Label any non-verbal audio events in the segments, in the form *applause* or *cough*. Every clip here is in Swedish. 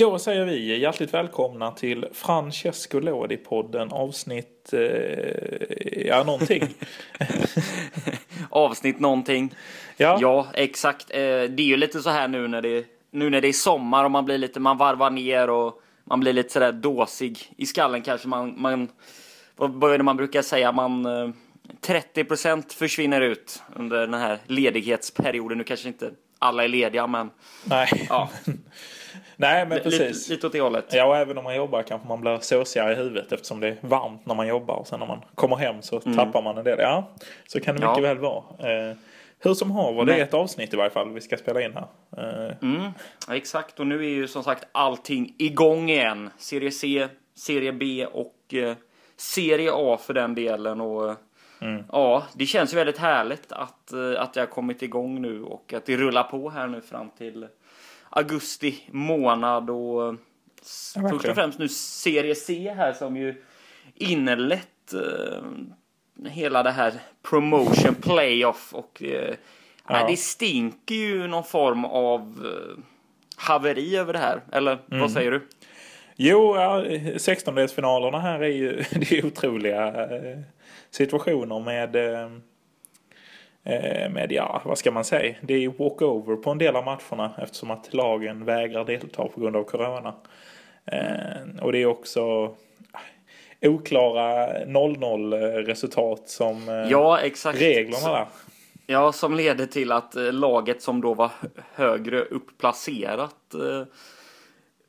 Då säger vi hjärtligt välkomna till Francesco Lodi-podden avsnitt, eh, ja någonting. *laughs* avsnitt någonting. Ja. ja, exakt. Eh, det är ju lite så här nu när det, nu när det är sommar och man blir lite, man varvar ner och man blir lite sådär dåsig i skallen kanske. Man, man vad är det man brukar säga? Man, 30 eh, försvinner ut under den här ledighetsperioden. Nu kanske inte alla är lediga, men... Nej. Ja. *laughs* Nej, men precis. Lite, lite åt det hållet. Ja, och även om man jobbar kanske man blir såsigare i huvudet eftersom det är varmt när man jobbar och sen när man kommer hem så mm. tappar man en del. Ja, så kan det mycket ja. väl vara. Eh, hur som har var det är ett avsnitt i varje fall vi ska spela in här. Eh. Mm, exakt, och nu är ju som sagt allting igång igen. Serie C, Serie B och eh, Serie A för den delen. Och, mm. Ja, det känns väldigt härligt att, eh, att det har kommit igång nu och att det rullar på här nu fram till augusti månad och ja, först och främst nu Serie C här som ju inlett eh, hela det här promotion playoff och eh, ja. det stinker ju någon form av eh, haveri över det här. Eller mm. vad säger du? Jo, ja, 16-delsfinalerna här är ju *laughs* det är otroliga eh, situationer med eh, Eh, med, ja, vad ska man säga? Det är walkover på en del av matcherna eftersom att lagen vägrar delta på grund av corona. Eh, och det är också oklara 0-0 resultat som ja, exakt. reglerna där. Ja, som leder till att laget som då var högre uppplacerat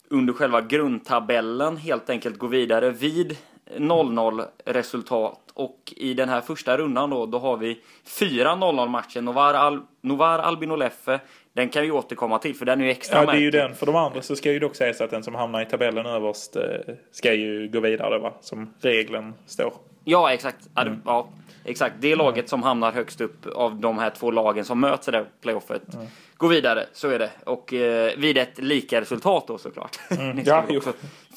under själva grundtabellen helt enkelt går vidare vid 0-0 resultat och i den här första rundan då, då har vi fyra 0-0 matcher. Novar, Al Novar Albin Oleffe, den kan vi återkomma till för den är ju extra Ja, det är ju den. För de andra så ska ju dock sägas att den som hamnar i tabellen överst eh, ska ju gå vidare va? Som regeln står. Ja, exakt. Mm. Ja, exakt. Det laget som hamnar högst upp av de här två lagen som möts i det playoffet mm. går vidare. Så är det. Och eh, vid ett lika resultat då såklart. Mm. *laughs* ja,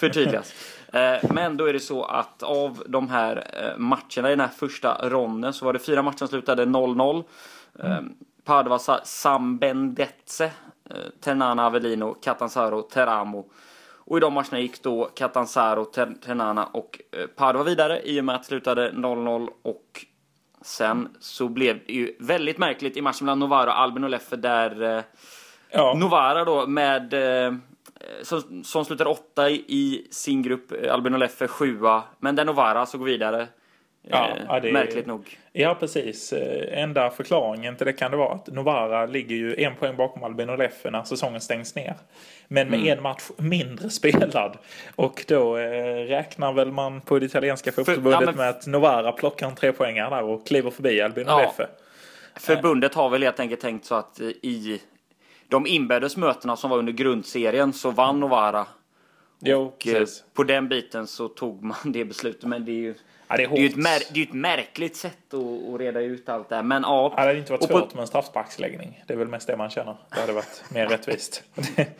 förtydligas. *laughs* Eh, men då är det så att av de här eh, matcherna i den här första ronden så var det fyra matcher som slutade 0-0. Mm. Padova Sambendetse, Ternana Avellino, Catanzaro, Teramo. Och i de matcherna gick då Catanzaro, Ternana och Padova vidare i och med att det slutade 0-0 och sen så blev det ju väldigt märkligt i matchen mellan Novara och Albin och Leffe där ja. Novara då med Eh, som, som slutar åtta i sin grupp, eh, Albin och Leffe sjua, men där Novara alltså går vidare. Ja, eh, ja, det märkligt nog. Ja, precis. Enda förklaringen till det kan det vara att Novara ligger ju en poäng bakom Albin och Leffe när säsongen stängs ner. Men med mm. en match mindre spelad. Och då eh, räknar väl man på det italienska fotbollsförbundet ja, men... med att Novara plockar en trepoängare där och kliver förbi Albin och. Leffe. Förbundet har väl helt enkelt tänkt så att i de inbördes mötena som var under grundserien så vann Novara. Jo, och eh, precis. på den biten så tog man *laughs* det beslutet. Men det är ju, ja, det är, det är ju ett, mär, det är ett märkligt sätt att, att, reda ut allt det här. Men ja. Det hade inte varit svårt på, med en straffsparksläggning. Det är väl mest det man känner. Det hade varit mer rättvist.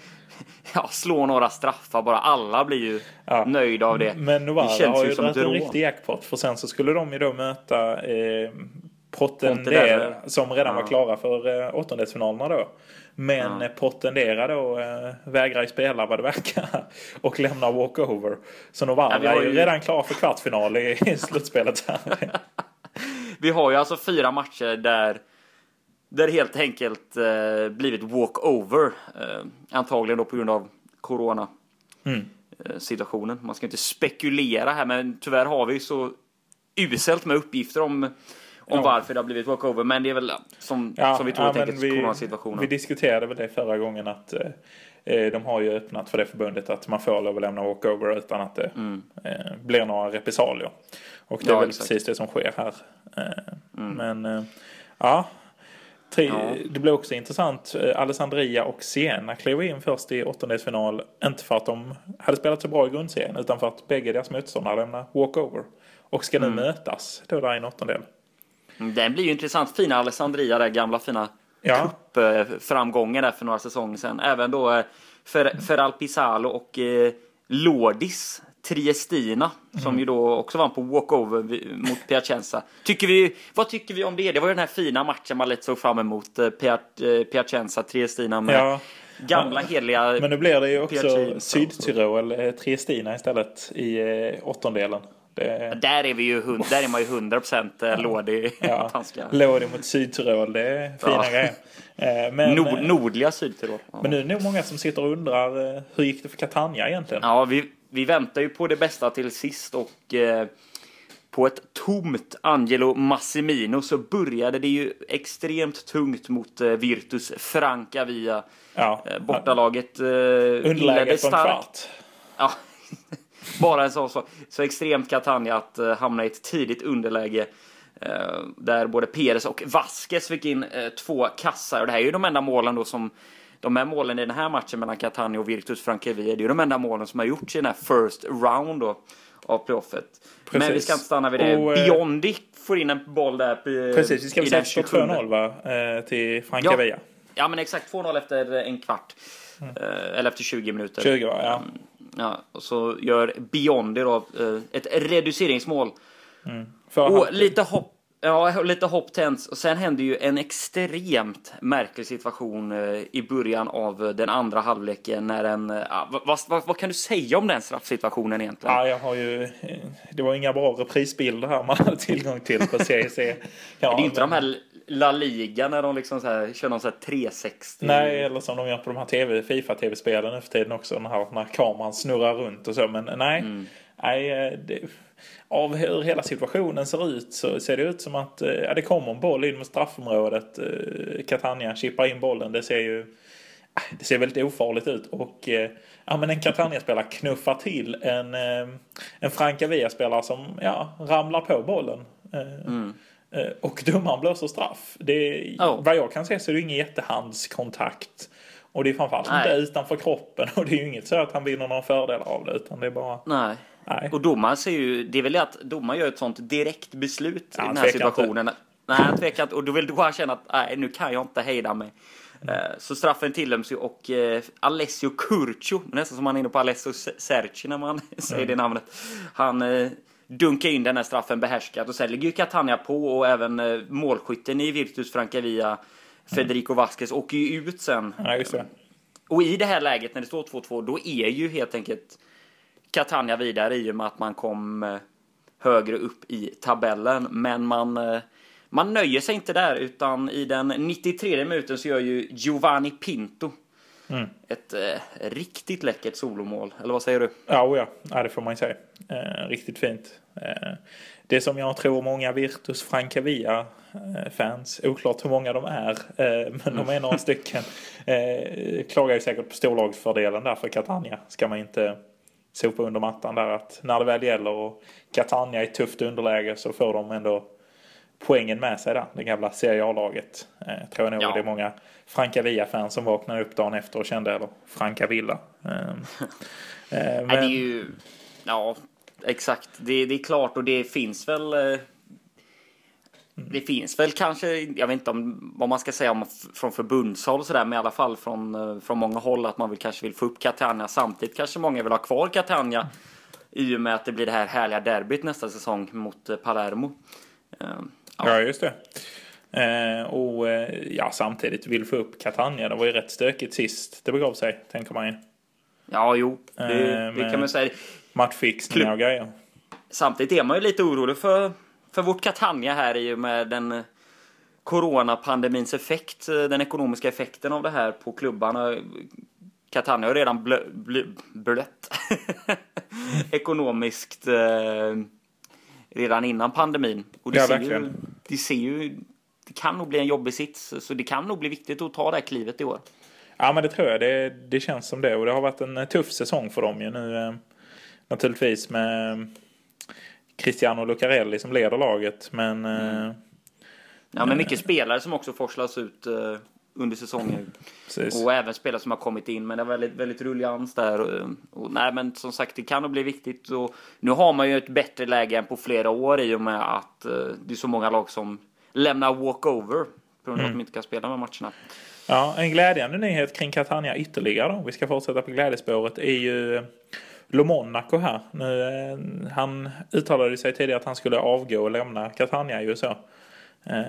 *laughs* ja, slå några straffar bara. Alla blir ju ja. nöjda av det. Men Novara det känns har ju dragit en riktig jackpot. För sen så skulle de ju då möta eh, Potten som redan ja. var klara för eh, åttondelsfinalerna då. Men ja. Potendera då äh, vägrar ju spela vad det verkar *laughs* och lämnar walkover. Så Novara ja, är ju redan klar för kvartsfinal i, i slutspelet. *laughs* vi har ju alltså fyra matcher där där helt enkelt eh, blivit walkover. Eh, antagligen då på grund av corona. Mm. Eh, situationen. Man ska inte spekulera här men tyvärr har vi så uselt med uppgifter om om ja. varför det har blivit walkover. Men det är väl som, ja, som vi tror ja, helt enkelt coronasituationen. Vi diskuterade väl det förra gången att eh, eh, de har ju öppnat för det förbundet att man får lov att lämna walkover utan att det mm. eh, blir några repressalier. Och det är väl exakt. precis det som sker här. Eh, mm. Men eh, ja. Tre, ja. Det blir också intressant. Eh, Alessandria och Siena klev in först i åttondelsfinal. Inte för att de hade spelat så bra i grundserien utan för att bägge deras motståndare lämnar walkover. Och ska nu mm. mötas då där i en åttondel. Den blir ju intressant. Fina Alessandria, där gamla fina ja. cupframgången där för några säsonger sedan. Även då eh, för, för Alpisalo och eh, Lordis Triestina mm. som ju då också vann på walkover mot Piacenza. Tycker vi, vad tycker vi om det? Det var ju den här fina matchen man lätt såg fram emot. Eh, eh, Piacenza, Triestina med ja. Gamla heliga Men nu blir det ju också Sydtyrol, Triestina istället i åttondelen. Det... Där är vi ju där är man ju 100% ja. Lodi. Ja. Lodi mot Sydtyrol, det är fina ja. grejer. Eh, men, Nord, eh, nordliga Sydtyrol. Ja. Men nu är det nog många som sitter och undrar eh, hur gick det för Catania egentligen? Ja, vi, vi väntar ju på det bästa till sist och eh, på ett tomt Angelo Massimino så började det ju extremt tungt mot eh, Virtus Franca via ja. eh, bortalaget. Eh, Underläge på en kvart. Ja. Bara en sån sak. Så, extremt Catania att uh, hamna i ett tidigt underläge. Uh, där både Peres och Vasquez fick in uh, två kassar. Och det här är ju de enda målen då som de här målen i den här matchen mellan Catania och Virtus Frankevia, det är ju de enda målen som har gjorts i den här first round då, av playoffet. Men vi ska inte stanna vid det. Och, Biondi får in en boll där. Precis, vi ska väl säga 2-0 va? till Frankevia. Ja. ja, men exakt 2-0 efter en kvart. Mm. Eller efter 20 minuter. 20 va, ja. Ja, och så gör Biondi då eh, ett reduceringsmål. Mm. Och lite hopp Ja, lite hopp tänds. Och sen händer ju en extremt märklig situation eh, i början av den andra halvleken. När en, vad, vad, vad, kan du säga om den straffsituationen egentligen? Ja, jag har ju... Det var inga bra reprisbilder här man hade *laughs* tillgång till på CEC. Ja, det är inte men... de här La Liga när de liksom så här, kör någon så här 360. Nej, eller som de gör på de här TV, Fifa-tv-spelen nu för tiden också. När, här, när kameran snurrar runt och så. Men nej, mm. nej eh, det, av hur hela situationen ser ut så ser det ut som att eh, ja, det kommer en boll in mot straffområdet. Eh, Catania chippar in bollen. Det ser ju det ser väldigt ofarligt ut. Och ja, men en Catania-spelare knuffar till en, en Francavia-spelare som ja, ramlar på bollen. Mm. Eh, och domaren blåser straff. Det, oh. Vad jag kan se så är det ingen jättehandskontakt. Och det är framförallt Nej. inte utanför kroppen. *laughs* Och det är ju inget så att han vinner några fördelar av det. Utan det är bara... Nej. Nej. Och domaren ser ju, det är väl det att domaren gör ett sånt direkt beslut ja, i den här situationen. Inte. Nej, han tvekar inte. Och då vill då han känna att nej, nu kan jag inte hejda mig. Mm. Så straffen tilldöms ju och eh, Alessio Curcio, nästan som man är inne på Alessio Serci när man *laughs* säger mm. det namnet. Han eh, dunka in den här straffen behärskat. Och sen ligger ju Catania på och även eh, målskytten i Virtus Francavia, Federico Vasquez, åker ju ut sen. Ja, just det. Och i det här läget när det står 2-2, då är ju helt enkelt Catania vidare i och med att man kom eh, högre upp i tabellen. Men man, eh, man nöjer sig inte där, utan i den 93 minuten så gör ju Giovanni Pinto Mm. Ett eh, riktigt läckert solomål, eller vad säger du? Ja, oh ja. ja det får man ju säga. Eh, riktigt fint. Eh, det som jag tror många Virtus Francavia eh, fans, oklart hur många de är, eh, men de är några *laughs* stycken, eh, klagar ju säkert på storlagsfördelen där för Catania. Ska man inte sopa under mattan där att när det väl gäller och Catania är tufft underläge så får de ändå poängen med sig där. Det gamla Serie A-laget. Eh, tror jag nog ja. det är många Franka Villa-fans som vaknade upp dagen efter och kände, eller Franka Villa. *laughs* Eh, eh, men... det är ju, ja, exakt. Det, det är klart och det finns väl eh, det finns väl kanske, jag vet inte om vad man ska säga om från förbundshåll och sådär, men i alla fall från, eh, från många håll att man vill, kanske vill få upp Catania. Samtidigt kanske många vill ha kvar Catania i och med att det blir det här härliga derbyt nästa säsong mot eh, Palermo. Ja, ja just det. Eh, och eh, ja, samtidigt vill få upp Catania. Det var ju rätt stökigt sist det begav sig, tänker man ju. Ja, jo, det, eh, det kan man säga. Matchfixningar och grejer. Samtidigt är man ju lite orolig för, för vårt Catania här i och med den coronapandemins effekt, den ekonomiska effekten av det här på klubbarna. Catania har redan blö, blö, blött *laughs* ekonomiskt eh, redan innan pandemin. Och det, ja, ser ju, det ser ju, det kan nog bli en jobbig sits, så det kan nog bli viktigt att ta det här klivet i år. Ja, men det tror jag. Det, det känns som det. Och det har varit en tuff säsong för dem ju nu. Eh, naturligtvis med Cristiano Lucarelli som leder laget. Men... Eh, mm. Ja, men mycket spelare som också forslas ut eh, under säsongen. Precis. Och även spelare som har kommit in. Men det är väldigt, väldigt rullians där. Och, och, nej, men som sagt, det kan nog bli viktigt. Och nu har man ju ett bättre läge än på flera år i och med att uh, det är så många lag som lämnar walkover. På grund av mm. att de inte kan spela de matcherna. Ja, en glädjande nyhet kring Catania ytterligare då. Vi ska fortsätta på glädjespåret är ju Lo Monaco här. Nu, eh, han uttalade sig tidigare att han skulle avgå och lämna Catania i USA.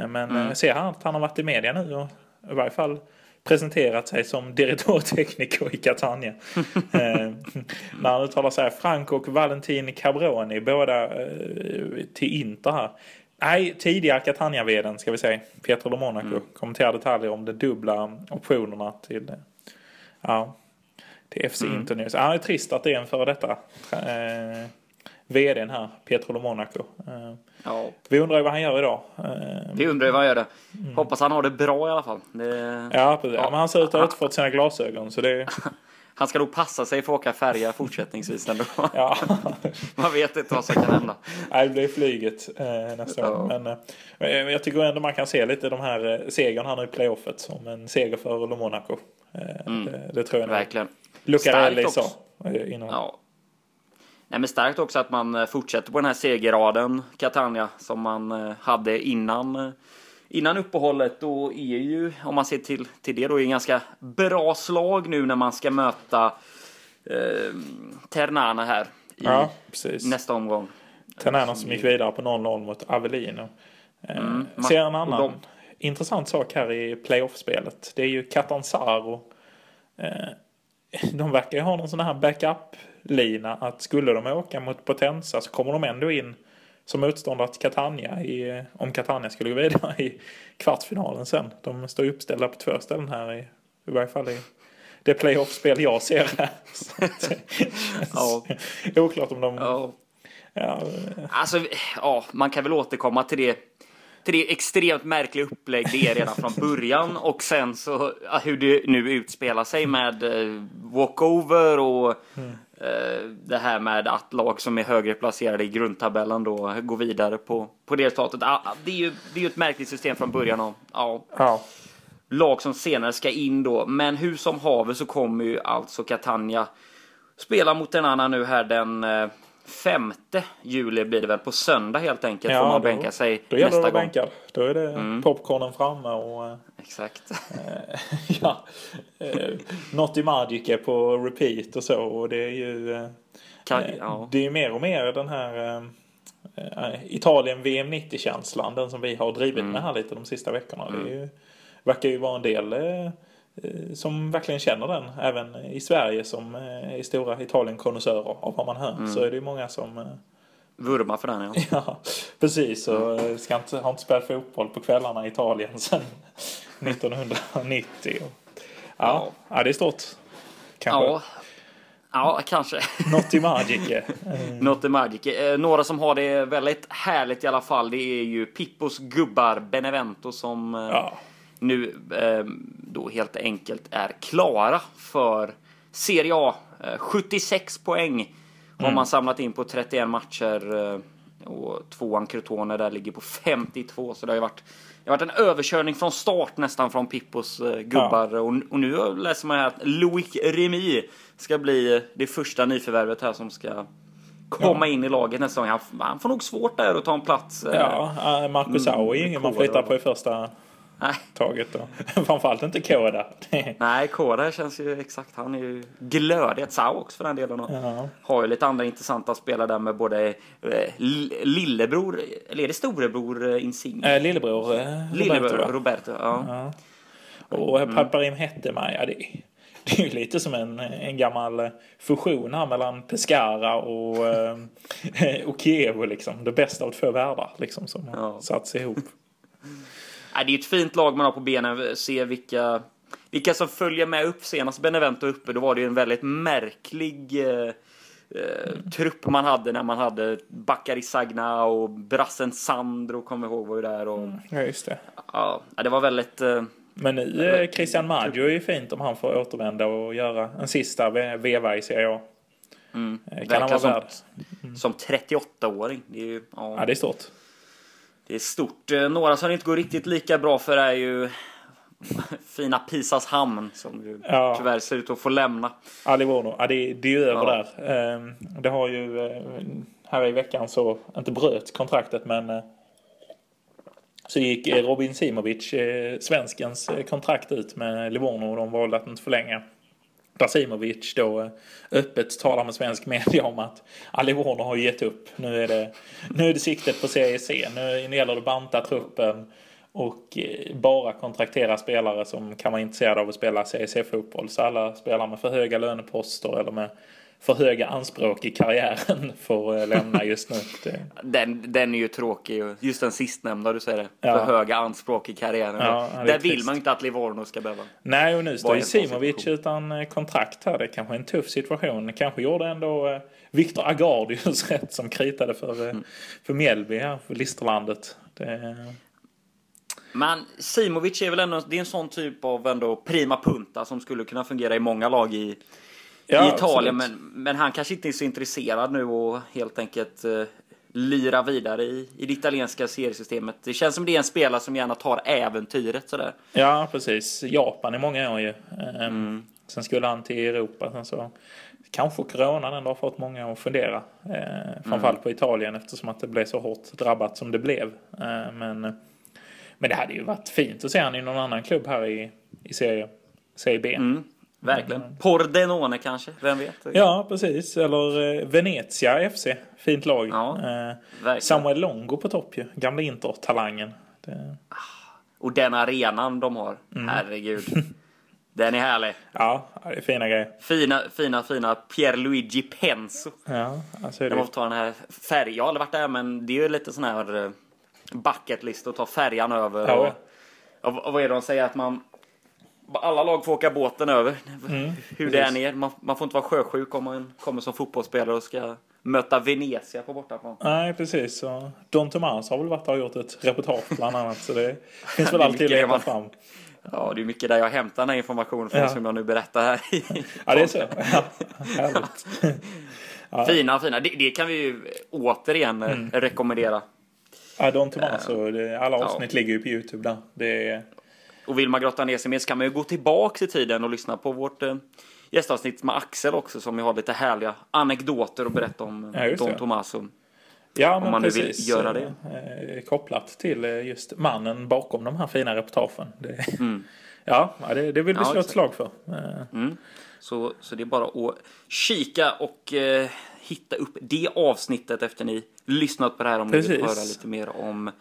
Men mm. ser han att han har varit i media nu och i varje fall presenterat sig som direktörtekniker i Catania. *laughs* eh, när han uttalar sig Frank och Valentin Cabroni, båda eh, till Inter här. Nej, tidigare Catania-vdn ska vi säga, Pietro de Monaco, mm. kommenterar detaljer om de dubbla optionerna till, ja, till FC mm. Inter News. Ja, det är trist att det är en före detta eh, vdn här, Pietro de Monaco. Eh, ja. Vi undrar ju vad han gör idag. Eh, vi undrar ju vad han gör det. Mm. Hoppas han har det bra i alla fall. Det... Ja, precis. Ja. men han ser ut att ha återfått sina glasögon så det *laughs* Han ska nog passa sig för att åka färja fortsättningsvis ändå. *laughs* ja. *laughs* Man vet inte vad som kan hända. Nej, det blir flyget eh, nästa ja. gång. Men eh, jag tycker ändå man kan se lite de här eh, segern här nu i playoffet som en seger för Monaco. Eh, mm. det, det, tror jag Verkligen. Lucarelli sa eh, innan. Ja. Nej, men starkt också att man eh, fortsätter på den här segerraden, Catania, som man hade innan innan uppehållet och är ju, om man ser till, till det då, en ganska bra slag nu när man ska möta eh, Ternana här i ja, nästa omgång. Ternana som gick vidare på 0-0 mot Avellino. Eh, mm, ser en annan de... intressant sak här i playoff-spelet. Det är ju Catanzaro. Eh, de verkar ju ha någon sån här backup-lina att skulle de åka mot Potenza så kommer de ändå in som motståndare till Catania i, om Catania skulle gå vidare i kvartsfinalen sen. De står uppställda på två ställen här i, i varje fall i det playoff-spel jag ser här. ja. *laughs* Oklart om de... Ja. Ja. Alltså, ja, man kan väl återkomma till det det extremt märkliga upplägg det är redan från början och sen så hur det nu utspelar sig med eh, walkover och mm. Det här med att lag som är högre placerade i grundtabellen då går vidare på, på det resultatet. Det är ju det är ju ett märkligt system från början. Och, ja. ja. Lag som senare ska in då. Men hur som haver så kommer ju alltså Catania spela mot en annan nu här den eh, femte juli blir det väl på söndag helt enkelt. Ja, får man då, bänka sig då nästa gång. Bänkad. Då är det mm. popcornen framme och... Eh, Exakt. Eh, *laughs* ja. Eh, i Magic på repeat och så. Och det är ju... Kan, ja. Det är ju mer och mer den här Italien VM 90-känslan. Den som vi har drivit mm. med här lite de sista veckorna. Mm. Det är ju, verkar ju vara en del Eh, som verkligen känner den. Även i Sverige som är stora Italien-konnässörer av vad man hör. Mm. Så är det ju många som eh, Vurmar för den ja. *laughs* ja, precis. Och mm. ska inte, har inte spelat fotboll på kvällarna i Italien sedan *laughs* 1990. Ja, ja. ja det är stort. Kanske. Ja. Ja, kanske. *laughs* Något i Magic. Mm. Något i Magic. Några som har det väldigt härligt i alla fall. Det är ju Pippos gubbar Benevento som ja nu eh, då helt enkelt är klara för Serie A. 76 eh, poäng har mm. man samlat in på 31 matcher. Eh, och tvåan Crotone där ligger på 52. Så det har ju varit, det har varit en överkörning från start nästan från Pippos gubbar. Ja. Och, och, nu läser man här att Loic Remy ska bli det första nyförvärvet här som ska komma ja. in i laget nästa gång. Han, han, får nog svårt där att ta en plats. Ja, Marcus Au är ingen man flyttar på i första Nej. taget då. *laughs* Framförallt inte Koda. *laughs* Nej, Koda känns ju exakt. Han är ju glödig. Ett också för den delen. Och ja. Har ju lite andra intressanta spelare där med både eh, lillebror, eller är det storebror eh, Insigne? Eh, lillebror eh, Lillebror Roberto. Roberto ja. ja. Och mm. Paparim Hettemaj, det, det är ju lite som en, en gammal fusion här mellan Pescara och, eh, *laughs* och Kiev liksom. Det bästa av två världar liksom som ja. satts ihop. Det är ett fint lag man har på benen. Se vilka, vilka som följer med upp. Senast Benevento uppe, då var det ju en väldigt märklig eh, eh, trupp man hade när man hade Bakari Sagna och brassen Sandro, kommer ihåg, var ju där. Och, mm, ja, just det. Ja, det var väldigt... Eh, men nu, eh, Christian Maggio är ju fint om han får återvända och göra en sista veva i Serie A. Mm, eh, kan han vara som, värd? Mm. Som 38-åring. Det är ju, ja. ja, det är stort. Det är stort. Eh, några som det inte går riktigt lika bra för är ju fina Pisas hamn som ju ja. tyvärr ser ut att få lämna. Alivorno, ja, det, det är ju över ja. där. Ehm, det har ju eh, här i veckan så, inte bröt kontraktet men eh, så gick Robin Simovic, svenskens kontrakt ut med Livorno och de valde att inte förlänga. Basimovic då eh, öppet talar med svensk media om att Alivorno har gett upp. Nu är det, nu är det siktet på Serie C. Nu gäller det att banta truppen och eh, bara kontraktera spelare som kan vara intresserade av att spela CSC-fotboll. Så alla spelar med för höga löneposter eller med för höga anspråk i karriären får eh, lämna just nu. Den, den är ju tråkig. Just den sistnämnda du säger det. Ja. För höga anspråk i karriären. Ja, Där vill man inte att Livorno ska behöva. Nej, och nu står ju Simovic utan eh, kontrakt här. Det är kanske är en tuff situation. Kanske gjorde ändå Viktor Agardius *laughs* rätt som kritade för, mm. för Mjällby här, för Listerlandet. Det... Men Simovic är väl ändå det är en sån typ av ändå prima punta som skulle kunna fungera i många lag i, ja, i Italien. Men, men han kanske inte är så intresserad nu och helt enkelt uh, lira vidare i, i det italienska seriesystemet. Det känns som det är en spelare som gärna tar äventyret sådär. Ja, precis. Japan i många år ju. Um, mm. Sen skulle han till Europa. Sen så kanske coronan ändå har fått många att fundera. Eh, framförallt mm. på Italien eftersom att det blev så hårt drabbat som det blev. Eh, men men det hade ju varit fint att se honom i någon annan klubb här i, i serie, serie B. Mm, verkligen. Mm. Pordenone kanske, vem vet? Ja, precis. Eller eh, Venezia FC. Fint lag. Ja, eh, Samuel Longo på topp ju. Gamla Inter-talangen. Det... Ah, och den arenan de har. Mm. Herregud. *laughs* Den är härlig. Ja, det är fina grejer. Fina, fina, fina Pierluigi Penso. Ja, alltså det. Jag måste ta den här färgen. Jag har aldrig varit där, men det är ju lite sån här eh, bucketlist och ta färjan över. Ja. Och, och, vad är det de säger att man alla lag får åka båten över. Mm, hur det än är. Man, man, får inte vara sjösjuk om man kommer som fotbollsspelare och ska möta Venezia på bortaplan. Nej, precis. Så Don Tomas har väl varit och gjort ett reportage bland annat. Så det finns väl *laughs* alltid att leta man... fram. Ja, det är mycket där jag hämtar den här informationen från ja. som jag nu berättar här. ja, det är så. Ja, *laughs* härligt. Ja. Fina, fina. Det, det, kan vi ju återigen mm. rekommendera. Ja, Don Tomaso. Det, alla avsnitt ligger ju på YouTube där. Det är... Och vill man grotta ner sig mer så kan man ju gå tillbaka i tiden och lyssna på vårt eh, gästavsnitt med Axel också som har lite härliga anekdoter att berätta om ja, Don Tomaso. Ja, om man precis. nu vill göra det. Eh, kopplat till eh, just mannen bakom de här fina reportagen. Det, mm. *laughs* ja, det, det vill vi slå ett slag för. Eh. Mm. Så, så det är bara att kika och eh, hitta upp det avsnittet efter ni lyssnat på det här om Precis. ni vill höra lite mer om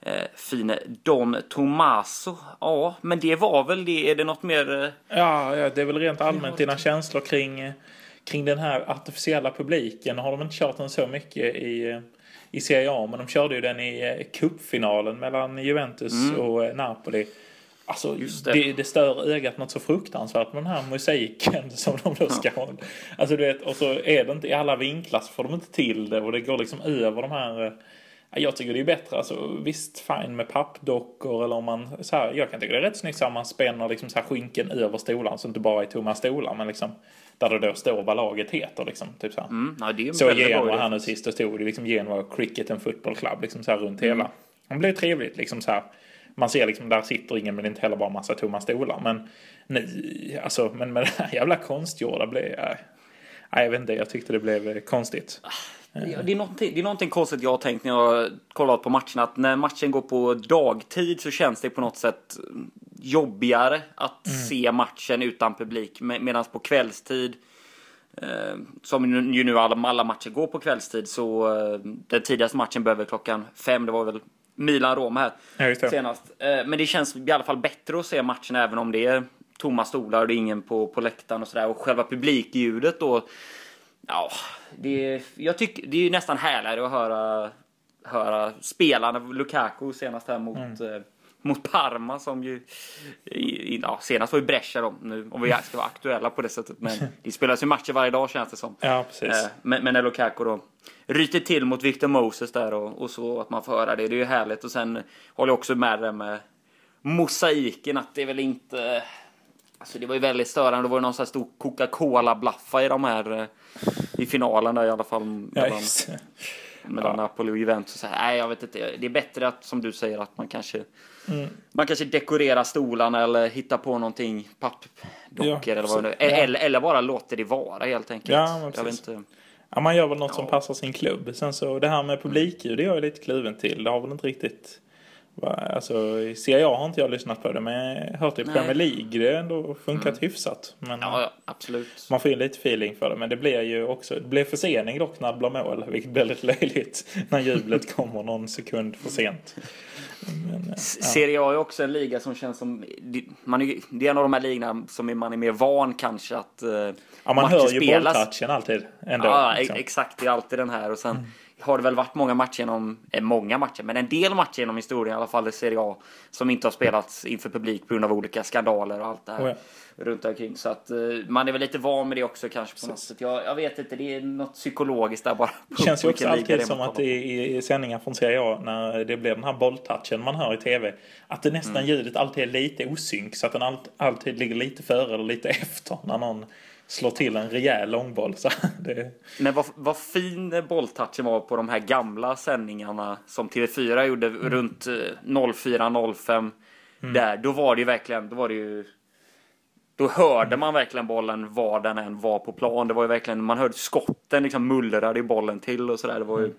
eh, fine Don Tomaso. Ja, men det var väl det. Är det något mer? Eh... Ja, ja, det är väl rent allmänt dina känslor kring, eh, kring den här artificiella publiken. Har de inte kört den så mycket i, eh, i Serie A, men de körde ju den i cupfinalen mellan Juventus mm. och Napoli. Alltså, det. Det, det. stör ögat något så fruktansvärt med den här musiken *laughs* som de då ska ha. Alltså du vet, och så är det inte i alla vinklar så får de inte till det och det går liksom över de här eh, jag tycker det är bättre, alltså visst fine med pappdockor eller om man så här, jag kan tycka det är rätt snyggt om man spänner liksom så här skinken över stolarna så inte bara är tomma stolar men liksom där det då står vad laget heter liksom. Typ så här. Mm, nej, så Genoa här nu sist och stod det liksom Genoa Cricket and Football Club liksom så här runt mm. hela. Det blev trevligt liksom så här man ser liksom, där sitter ingen men inte heller bara massa tomma stolar. Men nej, alltså, men med det här jävla konstgjorda blev, nej, jag vet inte, jag tyckte det blev eh, konstigt. Det är, någonting, det är någonting konstigt jag har tänkt när jag har kollat på matcherna. Att när matchen går på dagtid så känns det på något sätt jobbigare att mm. se matchen utan publik. Medan på kvällstid, eh, som ju nu alla, alla matcher går på kvällstid, så eh, den tidigaste matchen börjar klockan fem. Det var väl Milan-Roma här ja, senast. Eh, men det känns i alla fall bättre att se matchen även om det är tomma stolar och det är ingen på, på läktaren och sådär. Och själva publikljudet då. Ja, det, jag tycker, det är nästan härligare att höra, höra spelarna. Lukaku senast här mot mm eh, mot Parma som ju, ja, senast var ju Brescia då, nu, om vi ska vara aktuella på det sättet. Men *laughs* det spelas ju matcher varje dag känns det som. Ja, precis. Eh, men, men när Lukaku då ryter till mot Victor Moses där och, och så, att man får höra det, det är ju härligt. Och sen håller jag också med det med mosaiken, att det är väl inte... Alltså det var ju väldigt störande, det var ju någon sån här stor Coca-Cola-blaffa i de här, eh, i finalen där i alla fall. Ja, mellan ja. Napoli och Juventus. Nej, jag vet inte. Det är bättre att, som du säger, att man kanske Mm. Man kanske dekorerar stolarna eller hittar på någonting, pappdockor ja, eller vad det är. Eller, eller bara låter det vara helt enkelt. Ja, jag vet inte. Ja, man gör väl något som passar sin klubb. Sen så det här med publikljud, det är jag lite kluven till. Det har väl inte riktigt Alltså, i Serie A har inte jag lyssnat på det, men jag har hört i Premier League det ändå funkat mm. hyfsat. Men ja, absolut. Man får ju lite feeling för det, men det blir ju också, det blir försening dock när det blir mål, vilket blir lite löjligt *laughs* när jublet kommer någon sekund för sent. Men, ja. Serie A är också en liga som känns som... Man är, det är en av de här ligorna som man är mer van kanske att Ja, man hör ju bolltouchen alltid. Ändå, ja, liksom. exakt. Det är alltid den här. Och sen mm. Har det väl varit många matcher genom, eh, många matcher, men en del matcher genom historien, i alla fall i Serie A, som inte har spelats inför publik på grund av olika skandaler och allt det här. Oh ja runt omkring. Så att uh, man är väl lite van med det också kanske på något sätt. Jag, jag vet inte, det är något psykologiskt där bara. Det känns ju också alltid som att i, i sändningar från Serie A när det blir den här bolltouchen man hör i tv. Att det nästan mm. ljudet alltid är lite osynk så att den all, alltid ligger lite före eller lite *laughs* efter när någon slår till en rejäl långboll. Så *laughs* det... Men vad, vad fin bolltouchen var på de här gamla sändningarna som TV4 gjorde mm. runt 04-05. Eh, mm. Där, då var det ju verkligen, då var det ju då hörde man verkligen bollen var den än var på plan. Det var ju verkligen, man hörde skotten liksom mullrade i bollen till och sådär. Det var ju, mm.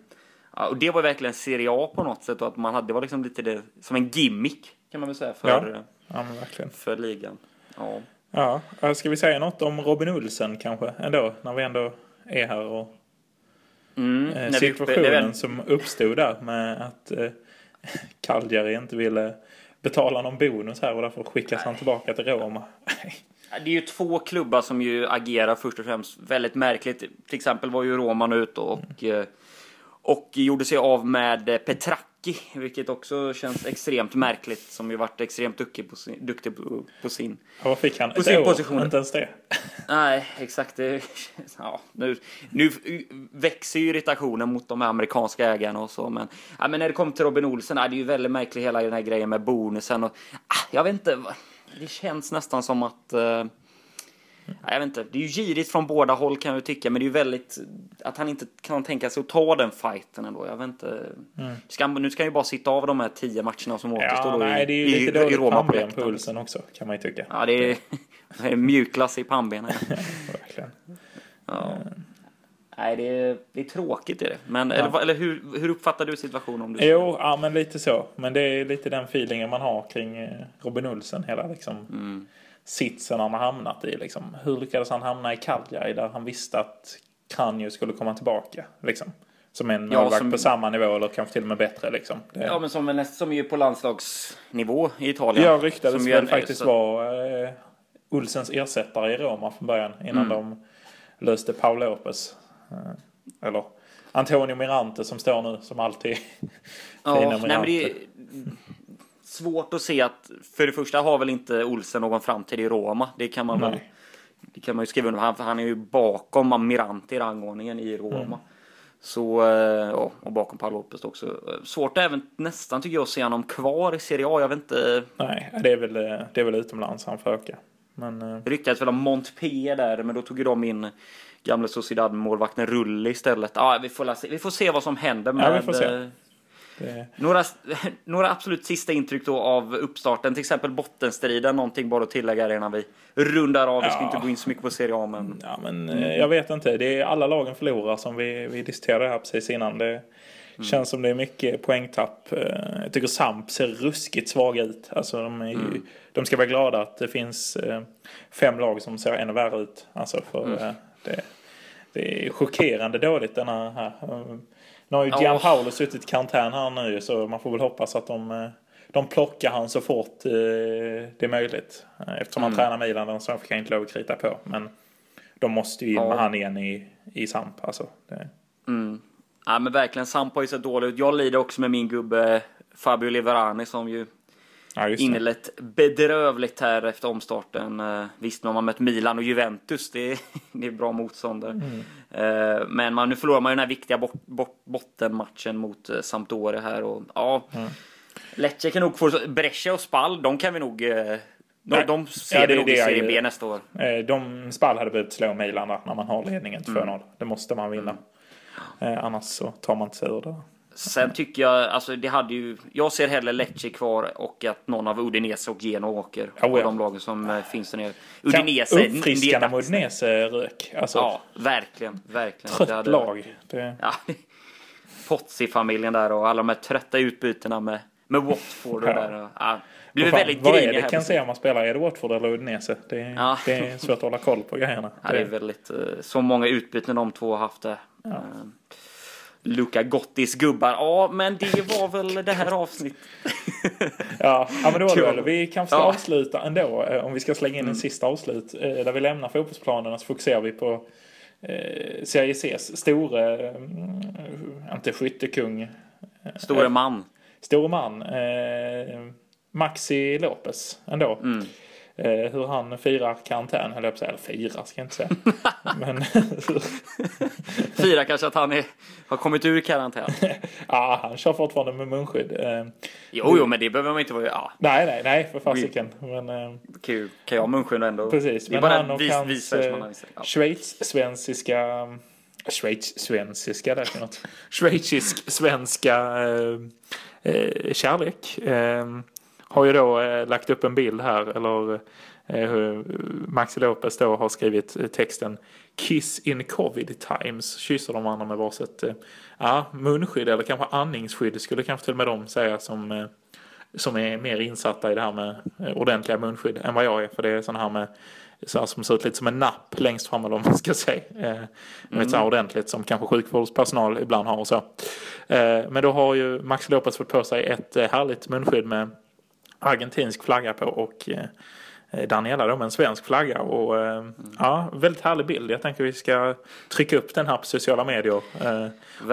ja, och det var verkligen Serie A på något sätt och att man hade, det var liksom lite det, som en gimmick kan man väl säga för, ja. Ja, verkligen. för ligan. Ja. Ja, ska vi säga något om Robin Olsen kanske ändå, när vi ändå är här och mm, eh, situationen väl... som uppstod där med att eh, *laughs* Cagliari inte ville betala någon bonus här och därför skickas han tillbaka till Roma. Det är ju två klubbar som ju agerar först och främst väldigt märkligt. Till exempel var ju Roma nu ute och, mm. och gjorde sig av med Petrac Lucky, vilket också känns extremt märkligt. Som ju varit extremt duktig på sin, duktig på, på sin, ja, vad fick han? på sin position. Inte ens det. Nej, exakt. Det, ja, nu, nu växer ju irritationen mot de amerikanska ägarna och så. Men, ja, men när det kommer till Robin Olsen, ja, det är ju väldigt märkligt hela den här grejen med bonusen. Och, ah, jag vet inte, det känns nästan som att uh, jag vet inte, det är ju girigt från båda håll kan jag tycka, men det är ju väldigt att han inte kan tänka sig att ta den fighten ändå. Jag vet inte. Mm. Ska, nu ska han ju bara sitta av de här tio matcherna som återstår. Ja, nej, det är ju lite dåligt pannben på pulsen också kan man ju tycka. Ja, det är, det är mjukglass i pannbenen. *laughs* Verkligen. Ja. Nej, det är, det är tråkigt är det. Men, ja. eller, eller hur, hur uppfattar du situationen? Om du jo, ja, men lite så. Men det är lite den feelingen man har kring eh, Robin Olsen hela liksom. Mm sitsen han har hamnat i. Liksom. Hur lyckades han hamna i Cagliari där han visste att Kranjo skulle komma tillbaka? Liksom. Som en ja, som... på samma nivå eller kanske till och med bättre. Liksom. Det... Ja, men som, som är på landslagsnivå i Italien. Ja, ryktades väl faktiskt så... vara eh, Olsens ersättare i Roma från början innan mm. de löste Paul Lopez. Eh, eller Antonio Mirante som står nu som alltid. *laughs* ja, nej, men det, svårt att se att, för det första har väl inte Olsen någon framtid i Roma. Det kan man väl, det kan man ju skriva under han, för han är ju bakom Mirante i rangordningen i Roma. Mm. Så, eh, ja, och bakom Paolo Lopez också. Svårt även nästan tycker jag att se honom kvar i Serie A. Jag vet inte. Nej, det är väl, det är väl utomlands han får öka. Men, det eh, väl om Montpellier där, men då tog ju de in gamle Sociedad-målvakten Rulle istället. Ja, vi får, vi får se vad som händer med, ja, se. Det... Några, *laughs* några absolut sista intryck då av uppstarten, till exempel bottenstriden, någonting bara att tillägga innan vi rundar av. Vi ska inte gå in så mycket på Serie A men... Ja men mm. jag vet inte, det är alla lagen förlorar som vi, vi diskuterade här precis innan. Det mm. känns som det är mycket poängtapp. Eh, jag tycker Samp ser ruskigt svaga ut. Alltså de, ju, mm. de ska vara glada att det finns eh, fem lag som ser ännu värre ut. Alltså för mm. det, det är chockerande dåligt denna här. Nu har ju Gianpaolo ja. suttit i karantän här nu så man får väl hoppas att de, eh, de plockar han så fort eh, det är möjligt. Eh, eftersom han mm. tränar Milan så fick han inte lov att krita på. Men de måste ju in ja. med han igen i, i Samp. Alltså, mm. Ja men verkligen, Samp har ju sett dålig ut. Jag lider också med min gubbe Fabio Liverani som ju Ja, inlett bedrövligt här efter omstarten. Visst, nu har man mött Milan och Juventus. Det är, *laughs* det är bra motståndare. Mm. Eh, men man, nu förlorar man ju den här viktiga bot, bot, bottenmatchen mot eh, Sampdoria här. Och, ja, mm. Lecce kan nog få... Brescia och Spall, de kan vi nog... De, de ser ja, det, vi nog i Serie B nästa år. De, Spall hade behövt slå Milan där när man har ledningen 2-0. Mm. Det måste man vinna. Mm. Annars så tar man inte sig ur det. Sen tycker jag, alltså det hade ju, jag ser hellre Lecce kvar och att någon av Udinese och Genoa åker. Oh, ja. de lagen som eh, finns där nere. Udinese. Uppfriskande med Udinese rök. Alltså, ja, verkligen, verkligen. Trött hade, lag. Det... Ja, Pozzi-familjen där och alla de här trötta utbytena med, med Watford och där. Ja, blir väldigt Vad är det kan se om man spelar? Är det Watford eller Udinese? Det, är, ja. det är svårt att hålla koll på grejerna. Ja, det är väldigt, eh, så många utbyten de två har haft där. Ja. Eh, Luca Gottis gubbar. Ja, men det var väl det här avsnittet. *laughs* ja, ja, men det var det väl. Vi kanske ska ja. avsluta ändå. Eh, om vi ska slänga in mm. en sista avslut. Eh, där vi lämnar fotbollsplanen så fokuserar vi på eh, Serie C's store, mm, inte skyttekung. Store man. Store man. Eh, Maxi Lopez ändå. Mm. Eh, hur han firar karantän, höll jag på att säga. Eller firar ska jag inte säga. *laughs* Men *laughs* Firar kanske att han är, har kommit ur karantän. *laughs* ja, han kör fortfarande med munskydd. Eh, jo, jo, men det behöver man inte vara. Ja. Nej, nej, nej, för fasiken. Men, eh, kan, kan jag munskydd ändå? Precis, det är men bara han och vis, hans vis ja. schweiz-svensiska Schweiz-svensiska, det är något. Schweizisk-svenska eh, eh, kärlek. Eh, har ju då eh, lagt upp en bild här, eller eh, Maxi Lopez då har skrivit eh, texten Kiss in covid times. Kysser de varandra med varsitt eh, ja, munskydd eller kanske andningsskydd skulle kanske till och med de säga som, eh, som är mer insatta i det här med eh, ordentliga munskydd än vad jag är. För det är sådana här med så här, som ser ut lite som en napp längst fram eller vad man ska säga. Eh, mm. så här ordentligt som kanske sjukvårdspersonal ibland har och så. Eh, men då har ju Max Lopez fått på sig ett eh, härligt munskydd med argentinsk flagga på och eh, Daniela då med en svensk flagga. Och, mm. Ja, väldigt härlig bild. Jag tänker vi ska trycka upp den här på sociala medier. Eh,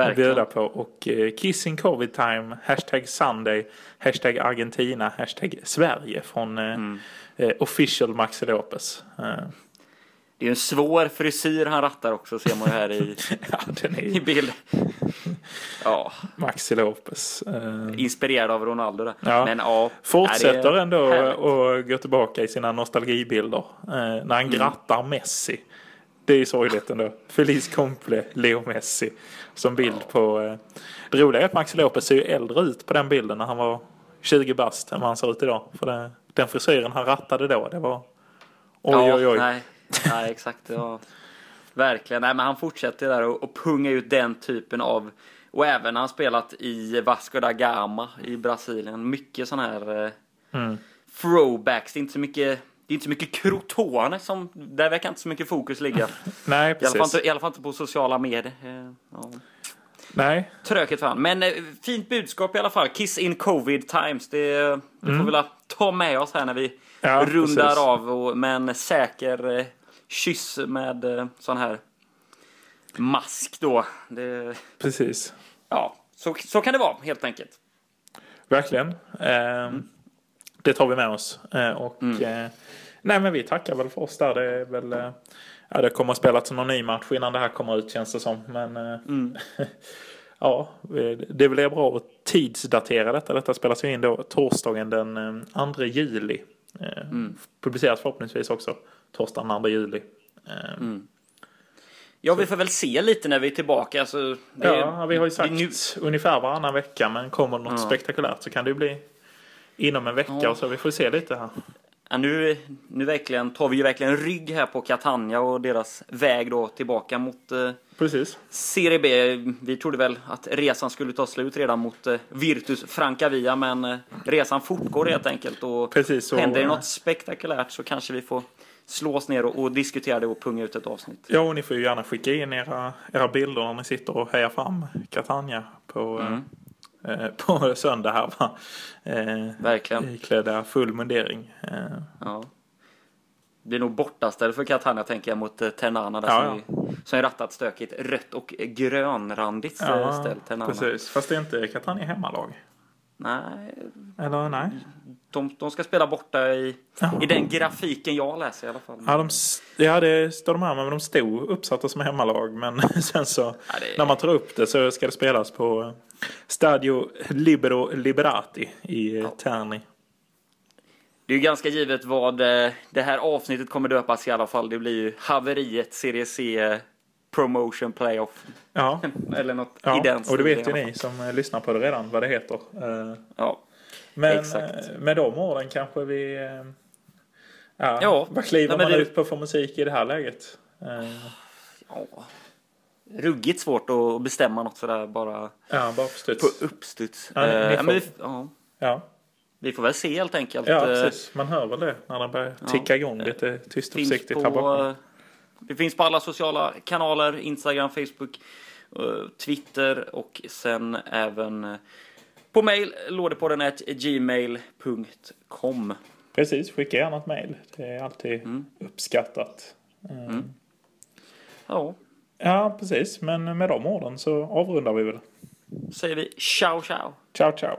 och bjuda på. Och eh, Kissing Covid Time, hashtag Sunday, hashtag Argentina, hashtag Sverige från eh, mm. Official Maxi Lopez. Det är en svår frisyr han rattar också ser man ju här i, *laughs* ja, är... i bild. Ja. Maxi Lopez. Uh... Inspirerad av Ronaldo där. Ja. Men ja. Fortsätter är ändå att gå tillbaka i sina nostalgibilder. Uh, när han mm. grattar Messi. Det är ju sorgligt ändå. Feliz Comple, Leo Messi. Som bild ja. på... Uh... Det roliga är att Maxi Lopez ser ju äldre ut på den bilden när han var 20 bast än vad han ser ut idag. För det, den frisyren han rattade då, det var... Oj, ja, oj, oj. Nej. *laughs* Nej, exakt. Ja. Verkligen. Nej, men han fortsätter där och, och punga ut den typen av och även han spelat i Vasco da Gama i Brasilien. Mycket sån här eh, mm. throwbacks. Det är inte så mycket det är inte så mycket Crotone som, där verkar inte så mycket fokus ligga. *laughs* Nej, precis. I alla, fall inte, I alla fall inte på sociala medier. Eh, ja. Nej. Tröket fan. Men eh, fint budskap i alla fall. Kiss in covid times. Det, det mm. får vi ta med oss här när vi ja, rundar precis. av och, med en säker eh, kyss med eh, sån här mask då. Det, precis. Ja, så, så kan det vara helt enkelt. Verkligen. Eh, mm. Det tar vi med oss. Eh, och mm. eh, nej men vi tackar väl för oss där. Det är väl eh, ja, det kommer att spelas någon ny match innan det här kommer ut känns det som. Men eh, mm. *laughs* ja, det blir bra att tidsdatera detta. Detta spelas ju in då torsdagen den 2 juli. Mm. Publiceras förhoppningsvis också torsdagen den 2 juli. Mm. Ja, vi får väl se lite när vi är tillbaka. Alltså, ja, vi har ju sagt nu... ungefär varannan vecka, men kommer det något ja. spektakulärt så kan det ju bli inom en vecka ja. och så. Vi får se lite här. Ja, nu, nu verkligen, tar vi ju verkligen rygg här på Catania och deras väg då tillbaka mot eh, Precis. Serie B. Vi trodde väl att resan skulle ta slut redan mot eh, Virtus Francavia, men eh, resan fortgår helt enkelt. Och Precis, så, händer det något spektakulärt så kanske vi får slås ner och, och diskutera det och punga ut ett avsnitt. Ja, och ni får ju gärna skicka in era, era bilder när ni sitter och hejar fram Catania på, mm. eh, på söndag här va? Eh, Verkligen. Iklädda full mundering. Eh. Ja. Det är nog bortaställ för Catania tänker jag mot eh, Ternana där ja, som, ja. Är, som är rattat stökigt. Rött och grönrandigt ja, eh, ställ Ternana. Precis, fast det är inte Catania hemmalag. Nej. Eller nej? De, de ska spela borta i, i den grafiken jag läser i alla fall. Ja, de, ja det står de här men de stod uppsatta som hemmalag. Men *laughs* sen så ja, det... när man tar upp det så ska det spelas på Stadio Libero Liberati i ja. Terni. Det är ju ganska givet vad eh, det här avsnittet kommer döpas i alla fall. Det blir ju haveriet Serie C promotion playoff. Ja. *laughs* Eller något ja. i den Och det vet ju ni som eh, lyssnar på det redan vad det heter. Eh, ja. Men Exakt. med de orden kanske vi... Ja, ja. vad kliver Nej, man ut på för musik i det här läget? Ja. Ruggigt svårt att bestämma något sådär bara. Ja, bara på studs. På uppstuds. Ja, får... vi, ja. ja. Vi får väl se helt enkelt. Ja, precis. Man hör väl det när den börjar ticka igång lite tyst och försiktigt här bakom. Det finns på alla sociala kanaler, Instagram, Facebook Twitter och sen även på mail, lådepodden gmail.com. Precis, skicka gärna ett mail. Det är alltid mm. uppskattat. Mm. Ja. Ja, precis. Men med de orden så avrundar vi väl. Säger vi ciao, ciao. Ciao, ciao.